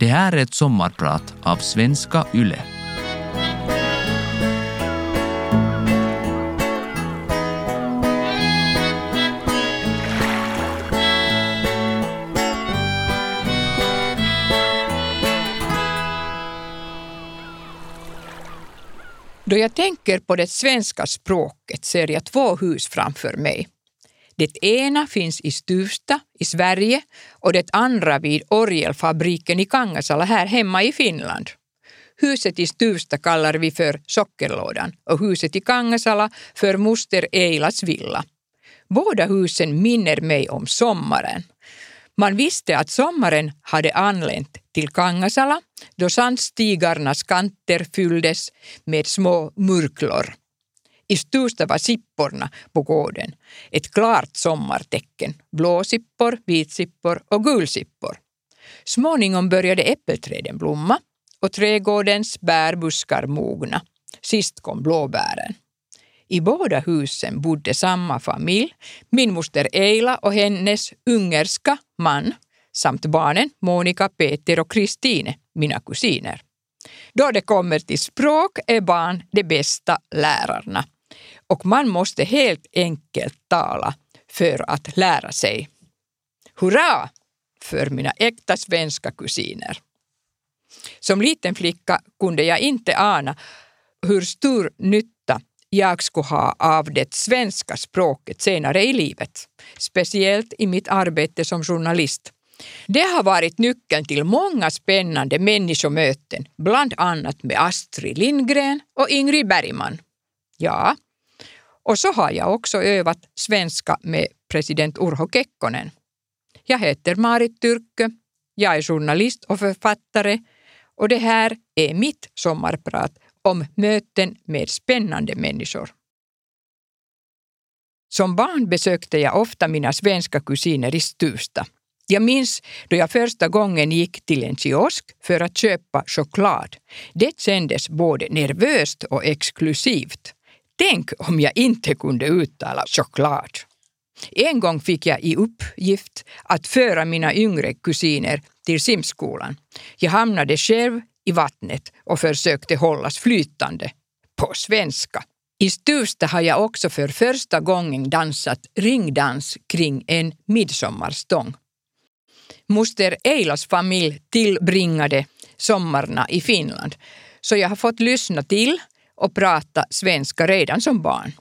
Det här är ett sommarprat av Svenska Yle. Då jag tänker på det svenska språket ser jag två hus framför mig. Det ena finns i Stuvsta i Sverige och det andra vid orgelfabriken i Kangasala här hemma i Finland. Huset i Stuvsta kallar vi för Sockerlådan och huset i Kangasala för Moster Eilas villa. Båda husen minner mig om sommaren. Man visste att sommaren hade anlänt till Kangasala då sandstigarnas kanter fylldes med små murklor. I Stuvsta var sipporna på gården ett klart sommartecken. Blåsippor, vitsippor och gulsippor. Småningom började äppelträden blomma och trädgårdens bärbuskar mogna. Sist kom blåbären. I båda husen bodde samma familj, min moster Eila och hennes ungerska man samt barnen Monika, Peter och Kristine, mina kusiner. Då det kommer till språk är barn de bästa lärarna och man måste helt enkelt tala för att lära sig. Hurra för mina äkta svenska kusiner! Som liten flicka kunde jag inte ana hur stor nytta jag skulle ha av det svenska språket senare i livet, speciellt i mitt arbete som journalist. Det har varit nyckeln till många spännande människomöten, bland annat med Astrid Lindgren och Ingrid Bergman. Ja, och så har jag också övat svenska med president Urho Kekkonen. Jag heter Marit Tyrkö, jag är journalist och författare och det här är mitt sommarprat om möten med spännande människor. Som barn besökte jag ofta mina svenska kusiner i Stuvsta. Jag minns då jag första gången gick till en kiosk för att köpa choklad. Det kändes både nervöst och exklusivt. Tänk om jag inte kunde uttala choklad. En gång fick jag i uppgift att föra mina yngre kusiner till simskolan. Jag hamnade själv i vattnet och försökte hållas flytande. På svenska. I Stuvsta har jag också för första gången dansat ringdans kring en midsommarstång. Moster Eilas familj tillbringade sommarna i Finland, så jag har fått lyssna till och prata svenska redan som barn.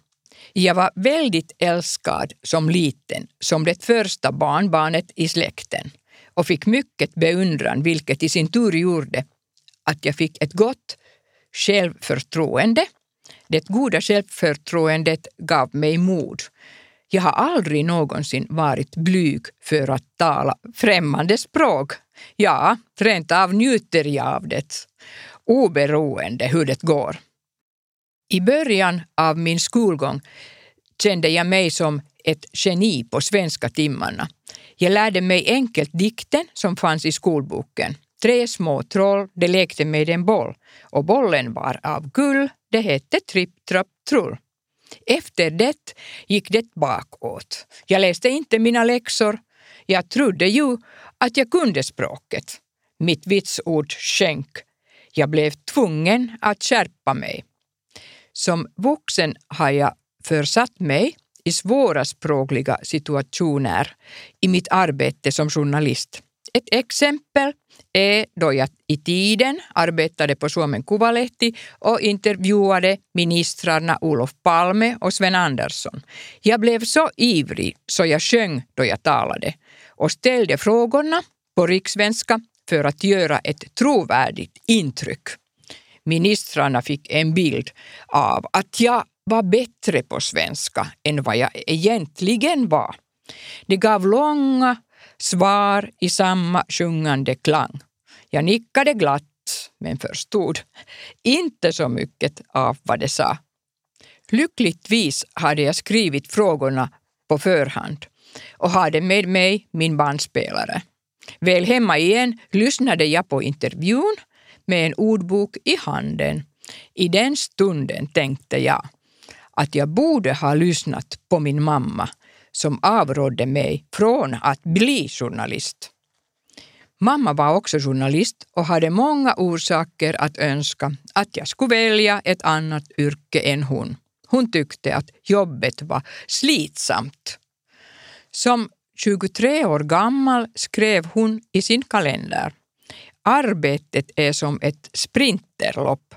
Jag var väldigt älskad som liten, som det första barnbarnet i släkten och fick mycket beundran vilket i sin tur gjorde att jag fick ett gott självförtroende. Det goda självförtroendet gav mig mod. Jag har aldrig någonsin varit blyg för att tala främmande språk. Ja, rent av njuter jag av det, oberoende hur det går. I början av min skolgång kände jag mig som ett geni på svenska timmarna. Jag lärde mig enkelt dikten som fanns i skolboken. Tre små troll, de lekte med en boll och bollen var av gull, det hette Tripp, Trapp, Trull. Efter det gick det bakåt. Jag läste inte mina läxor. Jag trodde ju att jag kunde språket. Mitt vitsord sjönk. Jag blev tvungen att skärpa mig. Som vuxen har jag försatt mig i svåra språkliga situationer i mitt arbete som journalist. Ett exempel är då jag i tiden arbetade på Suomen Kuvalehti och intervjuade ministrarna Olof Palme och Sven Andersson. Jag blev så ivrig så jag sjöng då jag talade och ställde frågorna på rikssvenska för att göra ett trovärdigt intryck. Ministrarna fick en bild av att jag var bättre på svenska än vad jag egentligen var. De gav långa svar i samma sjungande klang. Jag nickade glatt men förstod inte så mycket av vad de sa. Lyckligtvis hade jag skrivit frågorna på förhand och hade med mig min bandspelare. Väl hemma igen lyssnade jag på intervjun med en ordbok i handen. I den stunden tänkte jag att jag borde ha lyssnat på min mamma som avrådde mig från att bli journalist. Mamma var också journalist och hade många orsaker att önska att jag skulle välja ett annat yrke än hon. Hon tyckte att jobbet var slitsamt. Som 23 år gammal skrev hon i sin kalender. Arbetet är som ett sprinterlopp.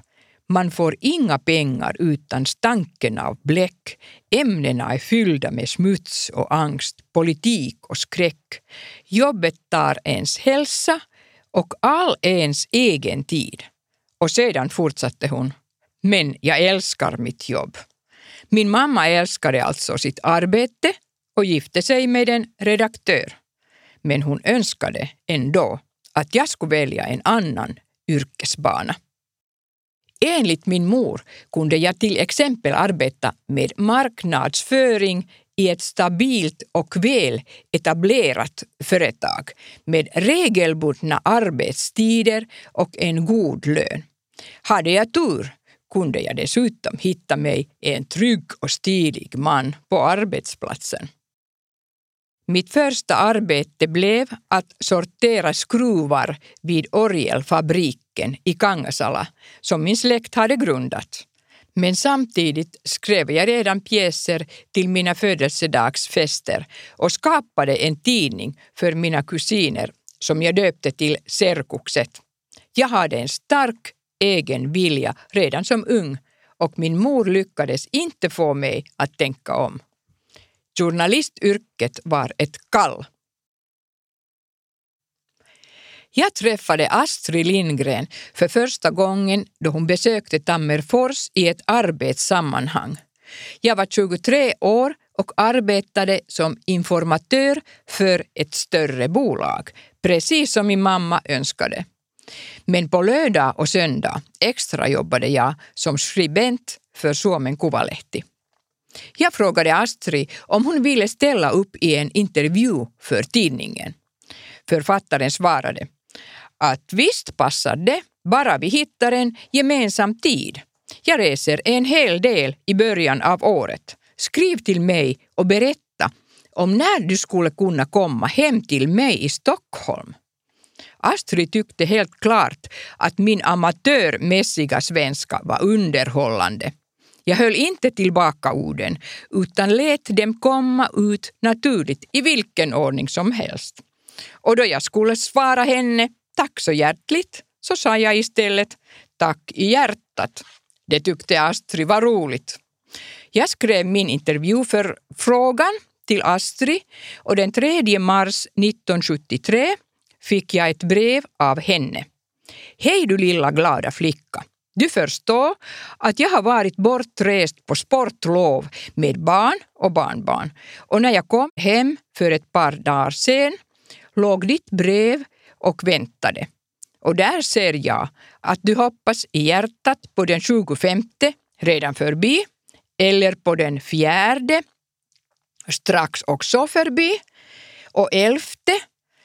Man får inga pengar utan stanken av bläck. Ämnena är fyllda med smuts och angst, politik och skräck. Jobbet tar ens hälsa och all ens egen tid. Och sedan fortsatte hon. Men jag älskar mitt jobb. Min mamma älskade alltså sitt arbete och gifte sig med en redaktör. Men hon önskade ändå att jag skulle välja en annan yrkesbana. Enligt min mor kunde jag till exempel arbeta med marknadsföring i ett stabilt och väl etablerat företag med regelbundna arbetstider och en god lön. Hade jag tur kunde jag dessutom hitta mig en trygg och stilig man på arbetsplatsen. Mitt första arbete blev att sortera skruvar vid orgelfabriken i Kangasala som min släkt hade grundat. Men samtidigt skrev jag redan pjäser till mina födelsedagsfester och skapade en tidning för mina kusiner som jag döpte till Serkukset. Jag hade en stark egen vilja redan som ung och min mor lyckades inte få mig att tänka om. Journalistyrket var ett kall. Jag träffade Astrid Lindgren för första gången då hon besökte Tammerfors i ett arbetssammanhang. Jag var 23 år och arbetade som informatör för ett större bolag, precis som min mamma önskade. Men på lördag och söndag extrajobbade jag som skribent för Suomen Kuvalehti. Jag frågade Astrid om hon ville ställa upp i en intervju för tidningen. Författaren svarade att visst passar det, bara vi hittar en gemensam tid. Jag reser en hel del i början av året. Skriv till mig och berätta om när du skulle kunna komma hem till mig i Stockholm. Astrid tyckte helt klart att min amatörmässiga svenska var underhållande. Jag höll inte tillbaka orden utan lät dem komma ut naturligt i vilken ordning som helst. Och då jag skulle svara henne tack så hjärtligt så sa jag istället tack i hjärtat. Det tyckte Astrid var roligt. Jag skrev min intervju för frågan till Astrid och den 3 mars 1973 fick jag ett brev av henne. Hej du lilla glada flicka. Du förstår att jag har varit bortrest på sportlov med barn och barnbarn och när jag kom hem för ett par dagar sen låg ditt brev och väntade. Och där ser jag att du hoppas i hjärtat på den 25 redan förbi eller på den fjärde strax också förbi och elfte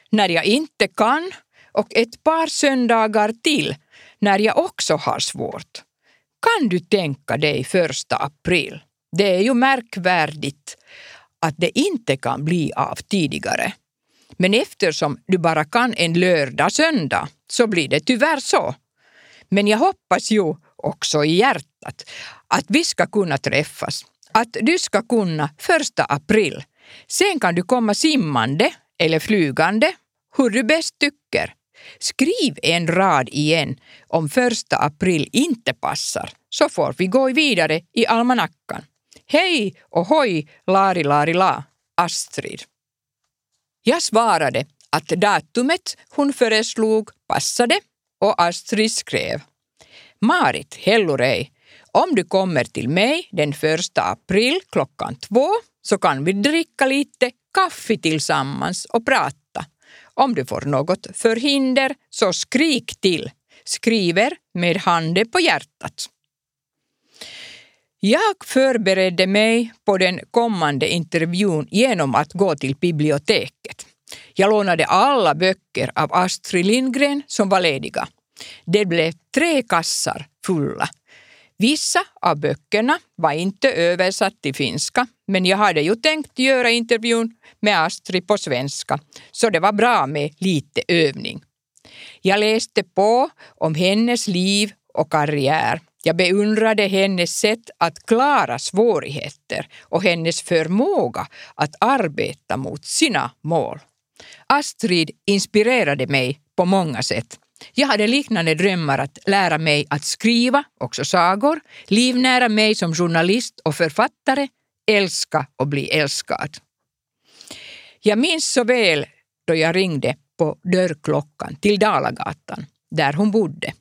när jag inte kan och ett par söndagar till när jag också har svårt. Kan du tänka dig första april? Det är ju märkvärdigt att det inte kan bli av tidigare. Men eftersom du bara kan en lördag söndag så blir det tyvärr så. Men jag hoppas ju också i hjärtat att vi ska kunna träffas, att du ska kunna första april. Sen kan du komma simmande eller flygande, hur du bäst tycker. Skriv en rad igen om första april inte passar, så får vi gå vidare i almanackan. Hej och hoj, lari lari la, Astrid. Jag svarade att datumet hon föreslog passade och Astrid skrev. Marit Hellurei, om du kommer till mig den första april klockan två så kan vi dricka lite kaffe tillsammans och prata. Om du får något förhinder så skrik till. Skriver med handen på hjärtat. Jag förberedde mig på den kommande intervjun genom att gå till biblioteket. Jag lånade alla böcker av Astrid Lindgren som var lediga. Det blev tre kassar fulla. Vissa av böckerna var inte översatt till finska, men jag hade ju tänkt göra intervjun med Astrid på svenska, så det var bra med lite övning. Jag läste på om hennes liv och karriär. Jag beundrade hennes sätt att klara svårigheter och hennes förmåga att arbeta mot sina mål. Astrid inspirerade mig på många sätt. Jag hade liknande drömmar att lära mig att skriva, också sagor, livnära mig som journalist och författare, älska och bli älskad. Jag minns så väl då jag ringde på dörrklockan till Dalagatan, där hon bodde.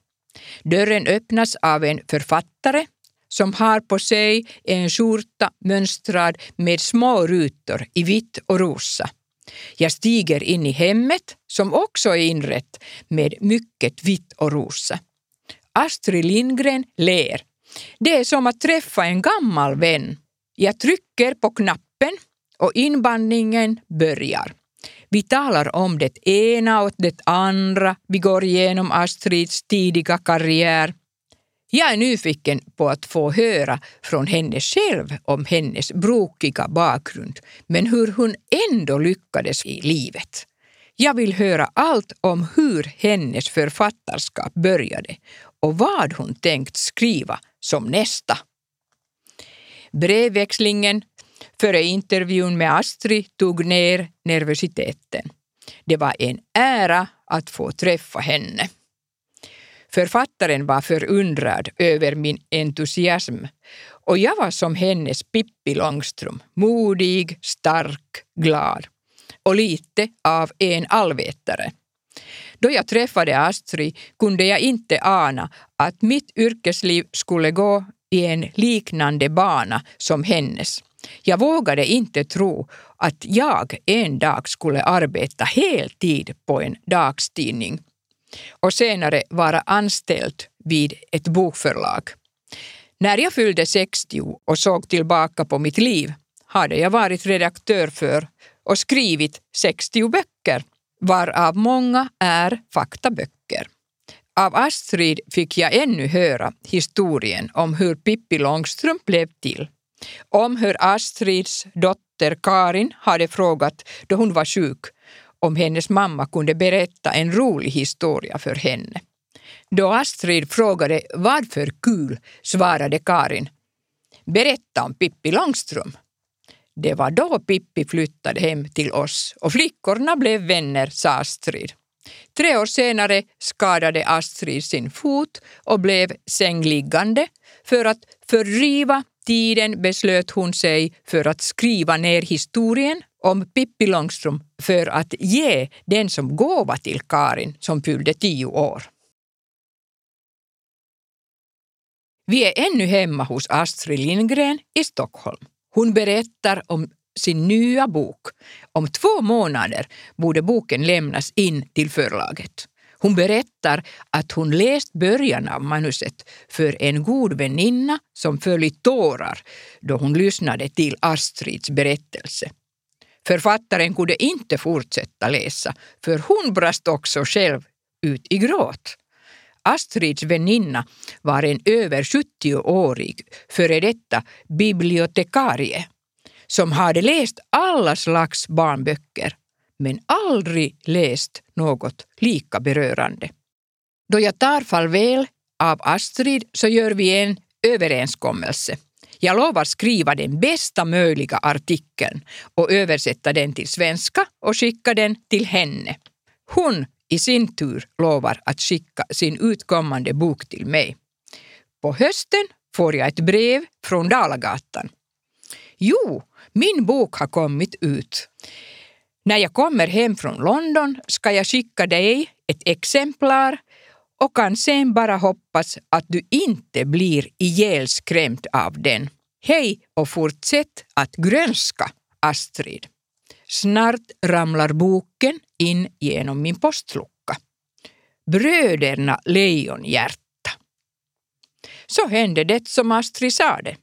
Dörren öppnas av en författare som har på sig en skjorta mönstrad med små rutor i vitt och rosa. Jag stiger in i hemmet som också är inrett med mycket vitt och rosa. Astrid Lindgren ler. Det är som att träffa en gammal vän. Jag trycker på knappen och inbandningen börjar. Vi talar om det ena och det andra, vi går igenom Astrids tidiga karriär. Jag är nyfiken på att få höra från henne själv om hennes brokiga bakgrund, men hur hon ändå lyckades i livet. Jag vill höra allt om hur hennes författarskap började och vad hon tänkt skriva som nästa. Brevväxlingen före intervjun med Astrid tog ner nervositeten. Det var en ära att få träffa henne. Författaren var förundrad över min entusiasm och jag var som hennes Pippi Långstrump, modig, stark, glad och lite av en allvetare. Då jag träffade Astrid kunde jag inte ana att mitt yrkesliv skulle gå i en liknande bana som hennes. Jag vågade inte tro att jag en dag skulle arbeta heltid på en dagstidning och senare vara anställd vid ett bokförlag. När jag fyllde 60 och såg tillbaka på mitt liv hade jag varit redaktör för och skrivit 60 böcker, varav många är faktaböcker. Av Astrid fick jag ännu höra historien om hur Pippi Långstrump blev till. Om hur Astrids dotter Karin hade frågat då hon var sjuk om hennes mamma kunde berätta en rolig historia för henne. Då Astrid frågade vad för kul svarade Karin Berätta om Pippi Långstrump. Det var då Pippi flyttade hem till oss och flickorna blev vänner, sa Astrid. Tre år senare skadade Astrid sin fot och blev sängliggande. För att fördriva tiden beslöt hon sig för att skriva ner historien om Pippi Långstrump för att ge den som gåva till Karin som fyllde tio år. Vi är ännu hemma hos Astrid Lindgren i Stockholm. Hon berättar om sin nya bok. Om två månader borde boken lämnas in till förlaget. Hon berättar att hon läst början av manuset för en god väninna som föll i tårar då hon lyssnade till Astrids berättelse. Författaren kunde inte fortsätta läsa för hon brast också själv ut i gråt. Astrids väninna var en över 70-årig före detta bibliotekarie som hade läst alla slags barnböcker men aldrig läst något lika berörande. Då jag tar farväl av Astrid så gör vi en överenskommelse. Jag lovar skriva den bästa möjliga artikeln och översätta den till svenska och skicka den till henne. Hon i sin tur lovar att skicka sin utkommande bok till mig. På hösten får jag ett brev från Dalagatan. Jo, min bok har kommit ut. När jag kommer hem från London ska jag skicka dig ett exemplar och kan sen bara hoppas att du inte blir ihjälskrämd av den. Hej och fortsätt att grönska, Astrid. Snart ramlar boken in genom min postlucka. Bröderna Lejonhjärta. Så hände det som Astrid sade.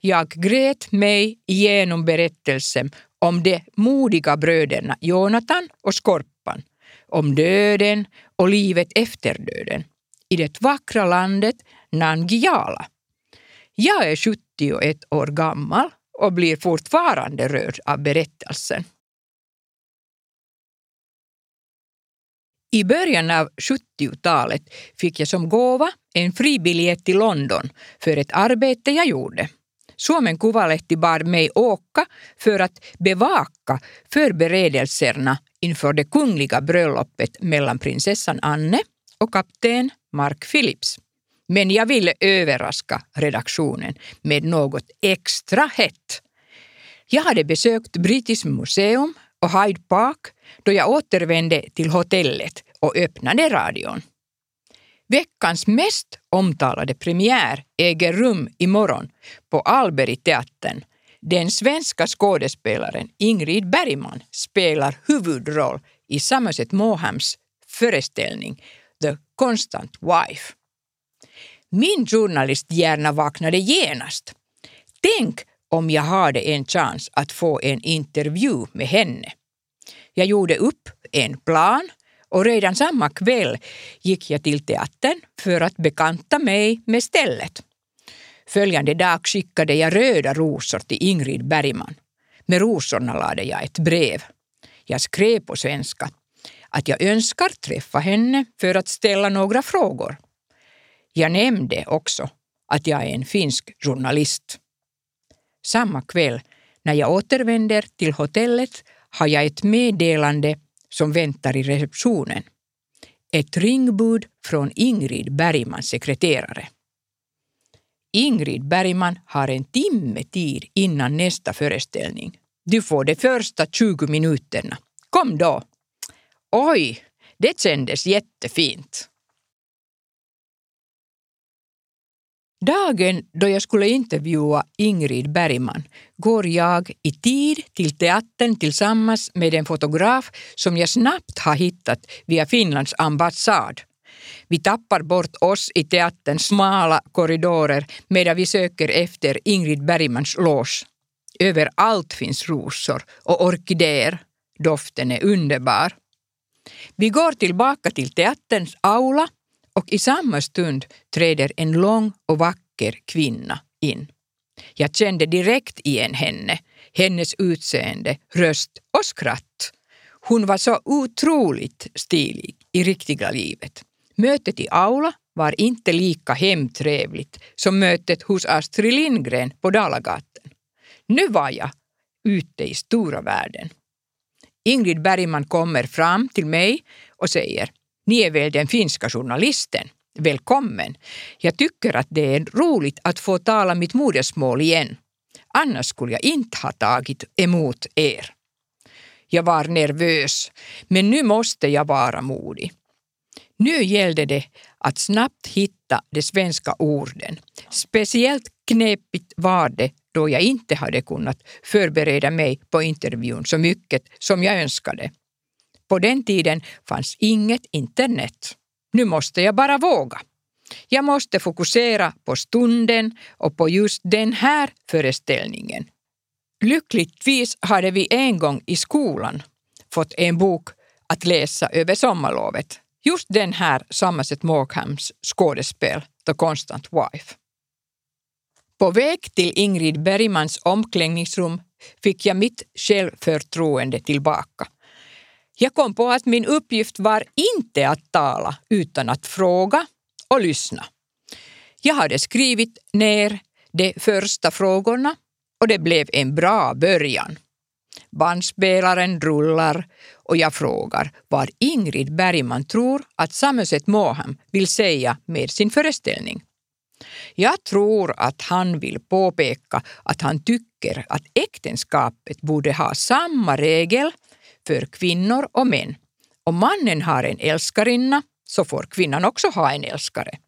Jag grät mig igenom berättelsen om de modiga bröderna Jonathan och Skorpan, om döden och livet efter döden i det vackra landet Nangiala. Jag är 71 år gammal och blir fortfarande rörd av berättelsen. I början av 70-talet fick jag som gåva en fribiljett till London för ett arbete jag gjorde. Suomen Kuvalehti bad mig åka för att bevaka förberedelserna inför det kungliga bröllopet mellan prinsessan Anne och kapten Mark Phillips. Men jag ville överraska redaktionen med något extra hett. Jag hade besökt British Museum och Hyde Park då jag återvände till hotellet och öppnade radion. Veckans mest omtalade premiär äger rum imorgon på Alberiteatern. Den svenska skådespelaren Ingrid Bergman spelar huvudroll i Somerset Mohams föreställning The Constant Wife. Min journalisthjärna vaknade genast. Tänk om jag hade en chans att få en intervju med henne. Jag gjorde upp en plan och redan samma kväll gick jag till teatern för att bekanta mig med stället. Följande dag skickade jag röda rosor till Ingrid Bergman. Med rosorna lade jag ett brev. Jag skrev på svenska att jag önskar träffa henne för att ställa några frågor. Jag nämnde också att jag är en finsk journalist. Samma kväll när jag återvänder till hotellet har jag ett meddelande som väntar i receptionen. Ett ringbud från Ingrid Bergmans sekreterare. Ingrid Bergman har en timme tid innan nästa föreställning. Du får de första 20 minuterna. Kom då! Oj, det kändes jättefint. Dagen då jag skulle intervjua Ingrid Bergman går jag i tid till teatern tillsammans med en fotograf som jag snabbt har hittat via Finlands ambassad. Vi tappar bort oss i teaterns smala korridorer medan vi söker efter Ingrid Bergmans lås. Överallt finns rosor och orkidéer. Doften är underbar. Vi går tillbaka till teaterns aula och i samma stund träder en lång och vacker kvinna in. Jag kände direkt igen henne, hennes utseende, röst och skratt. Hon var så otroligt stilig i riktiga livet. Mötet i aula var inte lika hemtrevligt som mötet hos Astrid Lindgren på Dalagatan. Nu var jag ute i stora världen. Ingrid Bergman kommer fram till mig och säger ni är väl den finska journalisten? Välkommen! Jag tycker att det är roligt att få tala mitt modersmål igen. Annars skulle jag inte ha tagit emot er. Jag var nervös, men nu måste jag vara modig. Nu gällde det att snabbt hitta de svenska orden. Speciellt knepigt var det då jag inte hade kunnat förbereda mig på intervjun så mycket som jag önskade. På den tiden fanns inget internet. Nu måste jag bara våga. Jag måste fokusera på stunden och på just den här föreställningen. Lyckligtvis hade vi en gång i skolan fått en bok att läsa över sommarlovet. Just den här Somerset Maughams skådespel The Constant Wife. På väg till Ingrid Bergmans omklädningsrum fick jag mitt självförtroende tillbaka. Jag kom på att min uppgift var inte att tala utan att fråga och lyssna. Jag hade skrivit ner de första frågorna och det blev en bra början. Bandspelaren rullar och jag frågar vad Ingrid Bergman tror att Samuset Moham vill säga med sin föreställning. Jag tror att han vill påpeka att han tycker att äktenskapet borde ha samma regel för kvinnor och män. Om mannen har en älskarinna så får kvinnan också ha en älskare.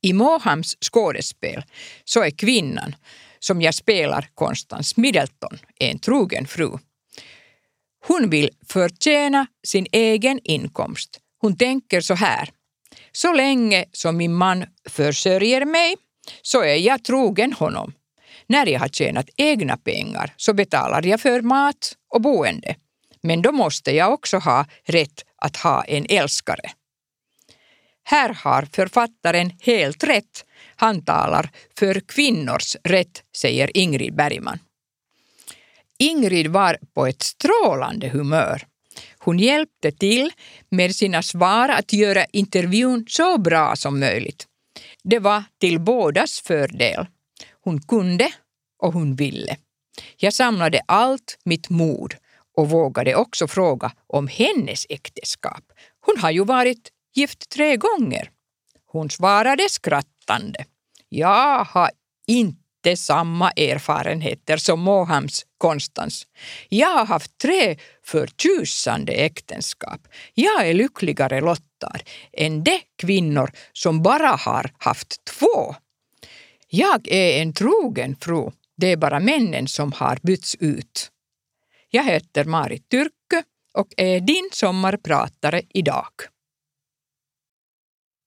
I Mohams skådespel så är kvinnan, som jag spelar Konstans Middleton, en trogen fru. Hon vill förtjäna sin egen inkomst. Hon tänker så här. Så länge som min man försörjer mig så är jag trogen honom. När jag har tjänat egna pengar så betalar jag för mat och boende. Men då måste jag också ha rätt att ha en älskare. Här har författaren helt rätt. Han talar för kvinnors rätt, säger Ingrid Bergman. Ingrid var på ett strålande humör. Hon hjälpte till med sina svar att göra intervjun så bra som möjligt. Det var till bådas fördel. Hon kunde och hon ville. Jag samlade allt mitt mod och vågade också fråga om hennes äktenskap. Hon har ju varit gift tre gånger. Hon svarade skrattande. Jag har inte samma erfarenheter som Mohams Konstans. Jag har haft tre förtjusande äktenskap. Jag är lyckligare lottad än de kvinnor som bara har haft två. Jag är en trogen fru. Det är bara männen som har bytts ut. Jag heter Marit Tyrkö och är din sommarpratare idag.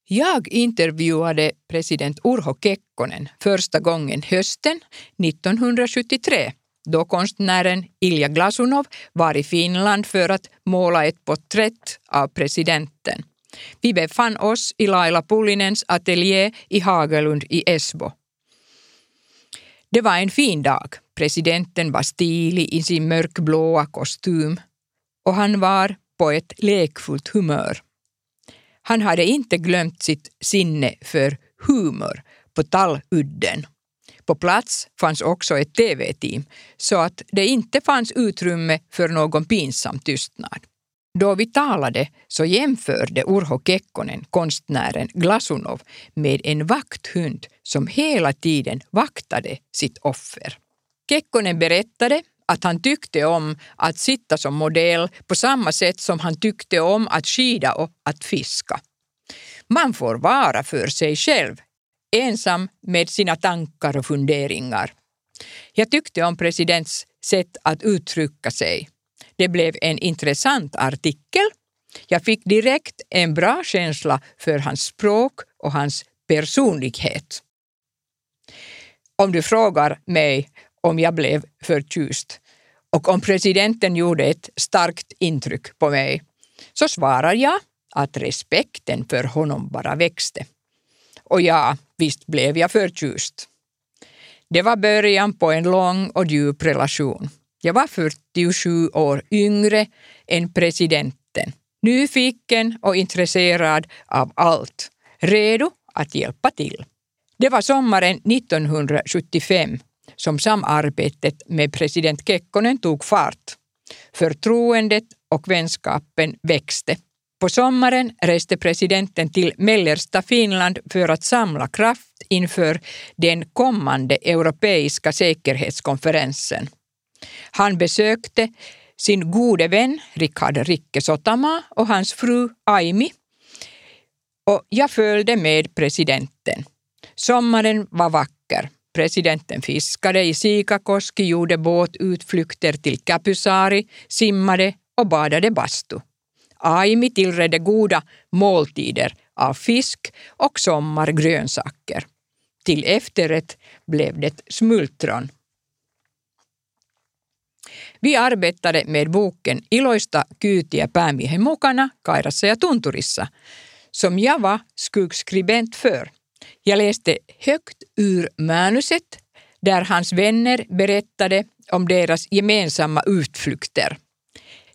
Jag intervjuade president Urho Kekkonen första gången hösten 1973 då konstnären Ilja Glasunov var i Finland för att måla ett porträtt av presidenten. Vi befann oss i Laila Pullinens ateljé i Hagelund i Esbo. Det var en fin dag. Presidenten var stilig i sin mörkblåa kostym och han var på ett lekfullt humör. Han hade inte glömt sitt sinne för humor på Talludden. På plats fanns också ett tv-team så att det inte fanns utrymme för någon pinsam tystnad. Då vi talade så jämförde Urho Kekkonen konstnären Glasunov med en vakthund som hela tiden vaktade sitt offer. Kekkonen berättade att han tyckte om att sitta som modell på samma sätt som han tyckte om att skida och att fiska. Man får vara för sig själv, ensam med sina tankar och funderingar. Jag tyckte om presidents sätt att uttrycka sig. Det blev en intressant artikel. Jag fick direkt en bra känsla för hans språk och hans personlighet. Om du frågar mig om jag blev förtjust och om presidenten gjorde ett starkt intryck på mig, så svarar jag att respekten för honom bara växte. Och ja, visst blev jag förtjust. Det var början på en lång och djup relation. Jag var 47 år yngre än presidenten, nyfiken och intresserad av allt, redo att hjälpa till. Det var sommaren 1975 som samarbetet med president Kekkonen tog fart. Förtroendet och vänskapen växte. På sommaren reste presidenten till mellersta Finland för att samla kraft inför den kommande europeiska säkerhetskonferensen. Han besökte sin gode vän Richard Rikke Sotama och hans fru Aimi och jag följde med presidenten. Sommaren var vacker. Presidenten fiskade i Sikakoski, gjorde båtutflykter till Kapusari, simmade och badade bastu. Aimi tillredde goda måltider av fisk och sommargrönsaker. Till efterrätt blev det smultron. Vi arbetade med boken Iloista kyytiä päämiehen mukana Kairassa ja Tunturissa, som jag var skuggskribent för. Jag läste högt ur manuset där hans vänner berättade om deras gemensamma utflykter.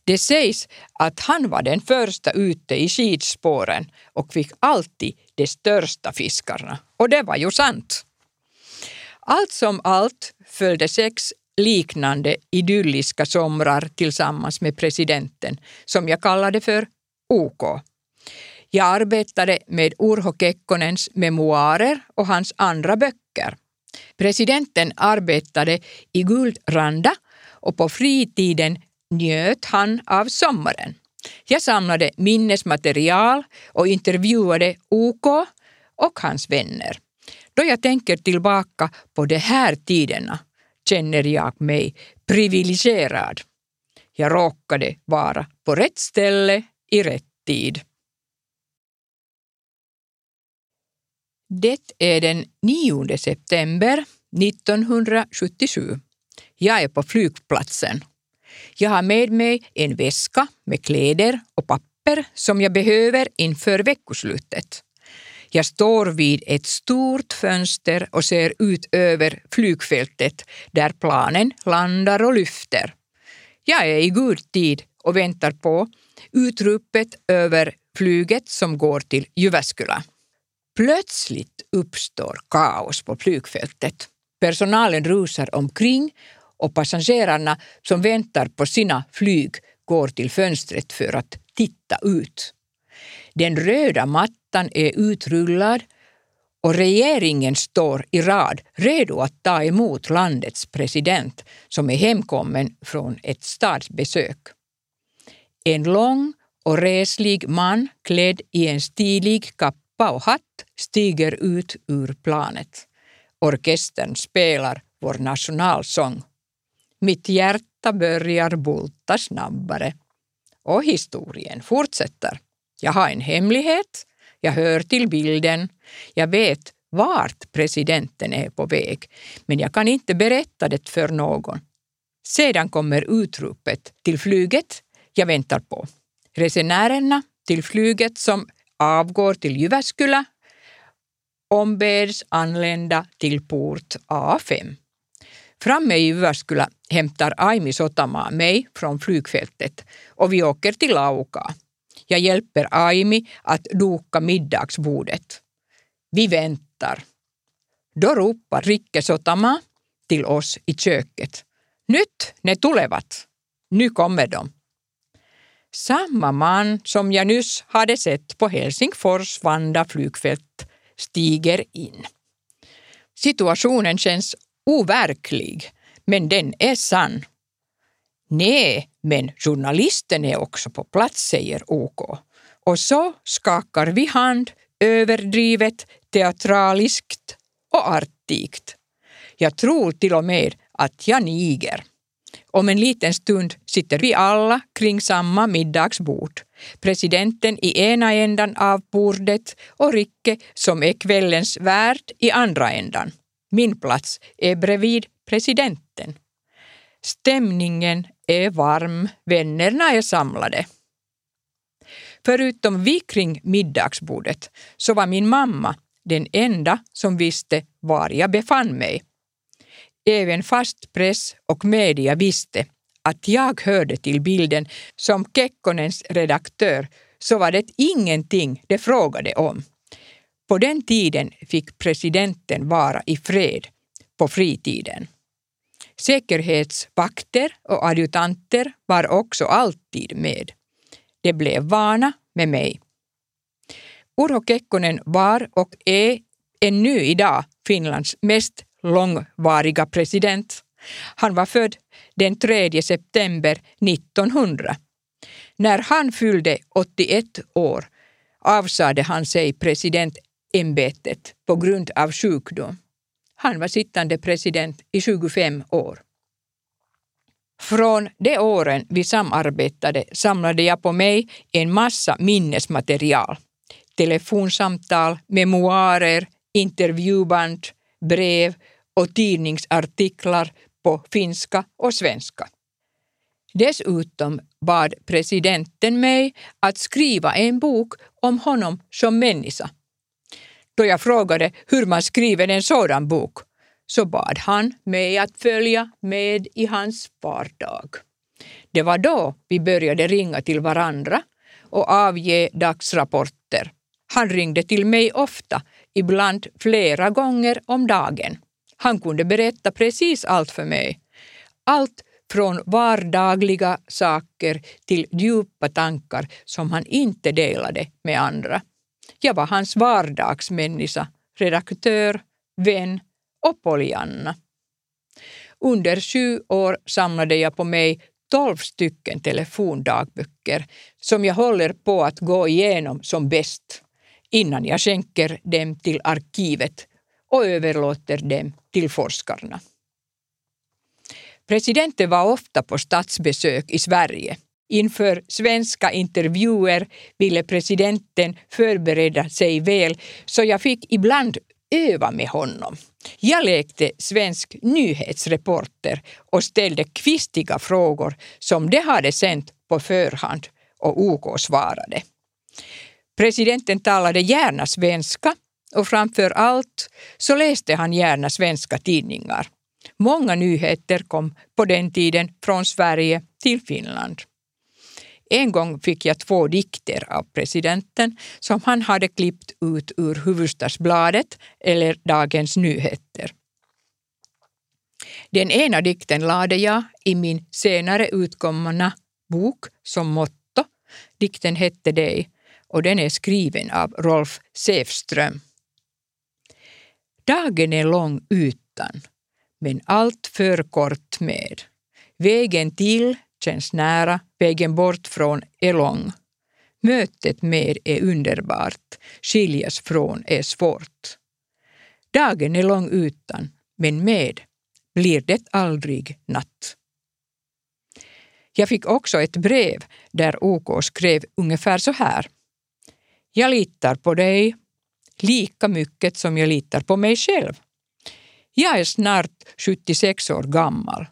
Det sägs att han var den första ute i skidspåren och fick alltid de största fiskarna. Och det var ju sant. Allt som allt följde sex liknande idylliska somrar tillsammans med presidenten, som jag kallade för OK. Jag arbetade med Urho Kekkonens memoarer och hans andra böcker. Presidenten arbetade i Guldranda och på fritiden njöt han av sommaren. Jag samlade minnesmaterial och intervjuade OK och hans vänner. Då jag tänker tillbaka på de här tiderna känner jag mig privilegierad. Jag råkade vara på rätt ställe i rätt tid. Det är den 9 september 1977. Jag är på flygplatsen. Jag har med mig en väska med kläder och papper som jag behöver inför veckoslutet. Jag står vid ett stort fönster och ser ut över flygfältet där planen landar och lyfter. Jag är i god tid och väntar på utropet över flyget som går till Jyväskylä. Plötsligt uppstår kaos på flygfältet. Personalen rusar omkring och passagerarna som väntar på sina flyg går till fönstret för att titta ut. Den röda mattan är utrullad och regeringen står i rad redo att ta emot landets president som är hemkommen från ett statsbesök. En lång och reslig man klädd i en stilig kappa och hatt stiger ut ur planet. Orkestern spelar vår nationalsång. Mitt hjärta börjar bulta snabbare. Och historien fortsätter. Jag har en hemlighet, jag hör till bilden, jag vet vart presidenten är på väg, men jag kan inte berätta det för någon. Sedan kommer utropet till flyget jag väntar på. Resenärerna till flyget som avgår till Jyväskylä ombeds anlända till port A5. Framme i Jyväskylä hämtar Aimi Sotamaa mig från flygfältet och vi åker till Lauka. Jag hjälper Aimi att duka middagsbordet. Vi väntar. Då ropar Rikke Sotamaa till oss i köket. Nyt ne tulevat. Nu kommer de. Samma man som jag nyss hade sett på Helsingfors Vanda flygfält stiger in. Situationen känns overklig, men den är sann. Nej, men journalisten är också på plats, säger OK. Och så skakar vi hand överdrivet, teatraliskt och artigt. Jag tror till och med att jag niger. Om en liten stund sitter vi alla kring samma middagsbord. Presidenten i ena ändan av bordet och Ricke som är kvällens värd i andra ändan. Min plats är bredvid presidenten. Stämningen är varm, vännerna är samlade. Förutom vi kring middagsbordet så var min mamma den enda som visste var jag befann mig. Även fast press och media visste att jag hörde till bilden som Kekkonens redaktör så var det ingenting de frågade om. På den tiden fick presidenten vara i fred på fritiden. Säkerhetsvakter och adjutanter var också alltid med. De blev vana med mig. Urho Kekkonen var och är ännu idag Finlands mest långvariga president. Han var född den 3 september 1900. När han fyllde 81 år avsade han sig presidentämbetet på grund av sjukdom. Han var sittande president i 25 år. Från de åren vi samarbetade samlade jag på mig en massa minnesmaterial. Telefonsamtal, memoarer, intervjuband, brev och tidningsartiklar på finska och svenska. Dessutom bad presidenten mig att skriva en bok om honom som människa. Då jag frågade hur man skriver en sådan bok så bad han mig att följa med i hans vardag. Det var då vi började ringa till varandra och avge dagsrapporter. Han ringde till mig ofta, ibland flera gånger om dagen. Han kunde berätta precis allt för mig. Allt från vardagliga saker till djupa tankar som han inte delade med andra. Jag var hans vardagsmänniska, redaktör, vän och Pollyanna. Under sju år samlade jag på mig tolv stycken telefondagböcker som jag håller på att gå igenom som bäst innan jag skänker dem till arkivet och överlåter dem till forskarna. Presidenten var ofta på statsbesök i Sverige. Inför svenska intervjuer ville presidenten förbereda sig väl så jag fick ibland öva med honom. Jag lekte svensk nyhetsreporter och ställde kvistiga frågor som de hade sänt på förhand och OK svarade. Presidenten talade gärna svenska och framför allt så läste han gärna svenska tidningar. Många nyheter kom på den tiden från Sverige till Finland. En gång fick jag två dikter av presidenten som han hade klippt ut ur Hufvudstadsbladet eller Dagens Nyheter. Den ena dikten lade jag i min senare utkomna bok som motto. Dikten hette Dig och den är skriven av Rolf Säfström. Dagen är lång utan, men allt för kort med. Vägen till känns nära, vägen bort från är lång. Mötet med är underbart, skiljas från är svårt. Dagen är lång utan, men med blir det aldrig natt. Jag fick också ett brev där OK skrev ungefär så här. Jag litar på dig lika mycket som jag litar på mig själv. Jag är snart 76 år gammal.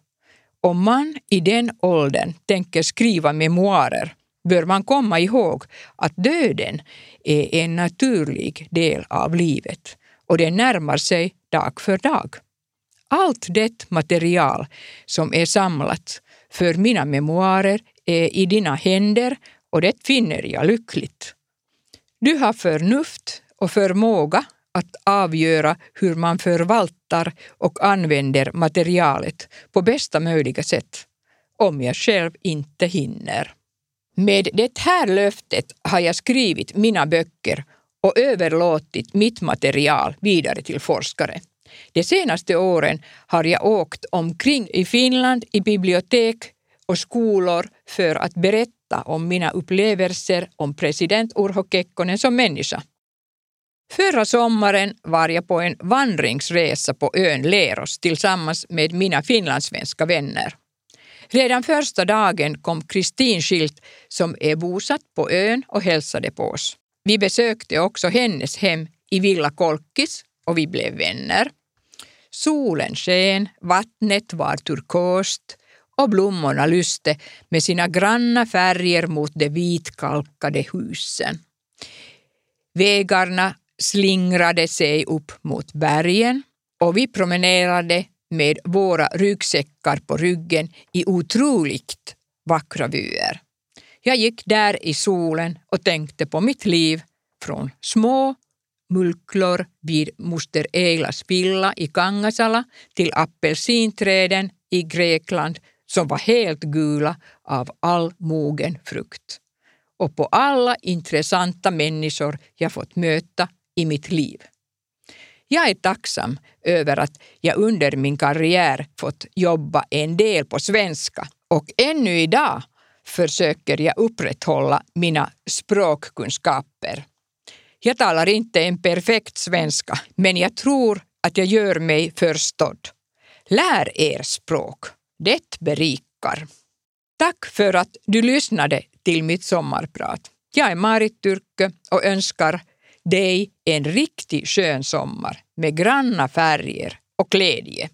Om man i den åldern tänker skriva memoarer bör man komma ihåg att döden är en naturlig del av livet och den närmar sig dag för dag. Allt det material som är samlat för mina memoarer är i dina händer och det finner jag lyckligt. Du har förnuft och förmåga att avgöra hur man förvaltar och använder materialet på bästa möjliga sätt, om jag själv inte hinner. Med det här löftet har jag skrivit mina böcker och överlåtit mitt material vidare till forskare. De senaste åren har jag åkt omkring i Finland i bibliotek och skolor för att berätta om mina upplevelser om president Urho Kekkonen som människa. Förra sommaren var jag på en vandringsresa på ön Leros tillsammans med mina finlandssvenska vänner. Redan första dagen kom Kristin Schilt som är bosatt på ön och hälsade på oss. Vi besökte också hennes hem i Villa Kolkis och vi blev vänner. Solen sken, vattnet var turkost och blommorna lyste med sina granna färger mot de vitkalkade husen. Vägarna slingrade sig upp mot bergen och vi promenerade med våra ryggsäckar på ryggen i otroligt vackra vyer. Jag gick där i solen och tänkte på mitt liv från små mulklor vid moster Eilas villa i Kangasala till apelsinträden i Grekland som var helt gula av all mogen frukt. Och på alla intressanta människor jag fått möta i mitt liv. Jag är tacksam över att jag under min karriär fått jobba en del på svenska och ännu idag försöker jag upprätthålla mina språkkunskaper. Jag talar inte en perfekt svenska, men jag tror att jag gör mig förstådd. Lär er språk. Det berikar. Tack för att du lyssnade till mitt sommarprat. Jag är Marit Tyrkö och önskar dig en riktigt skön sommar med granna färger och glädje.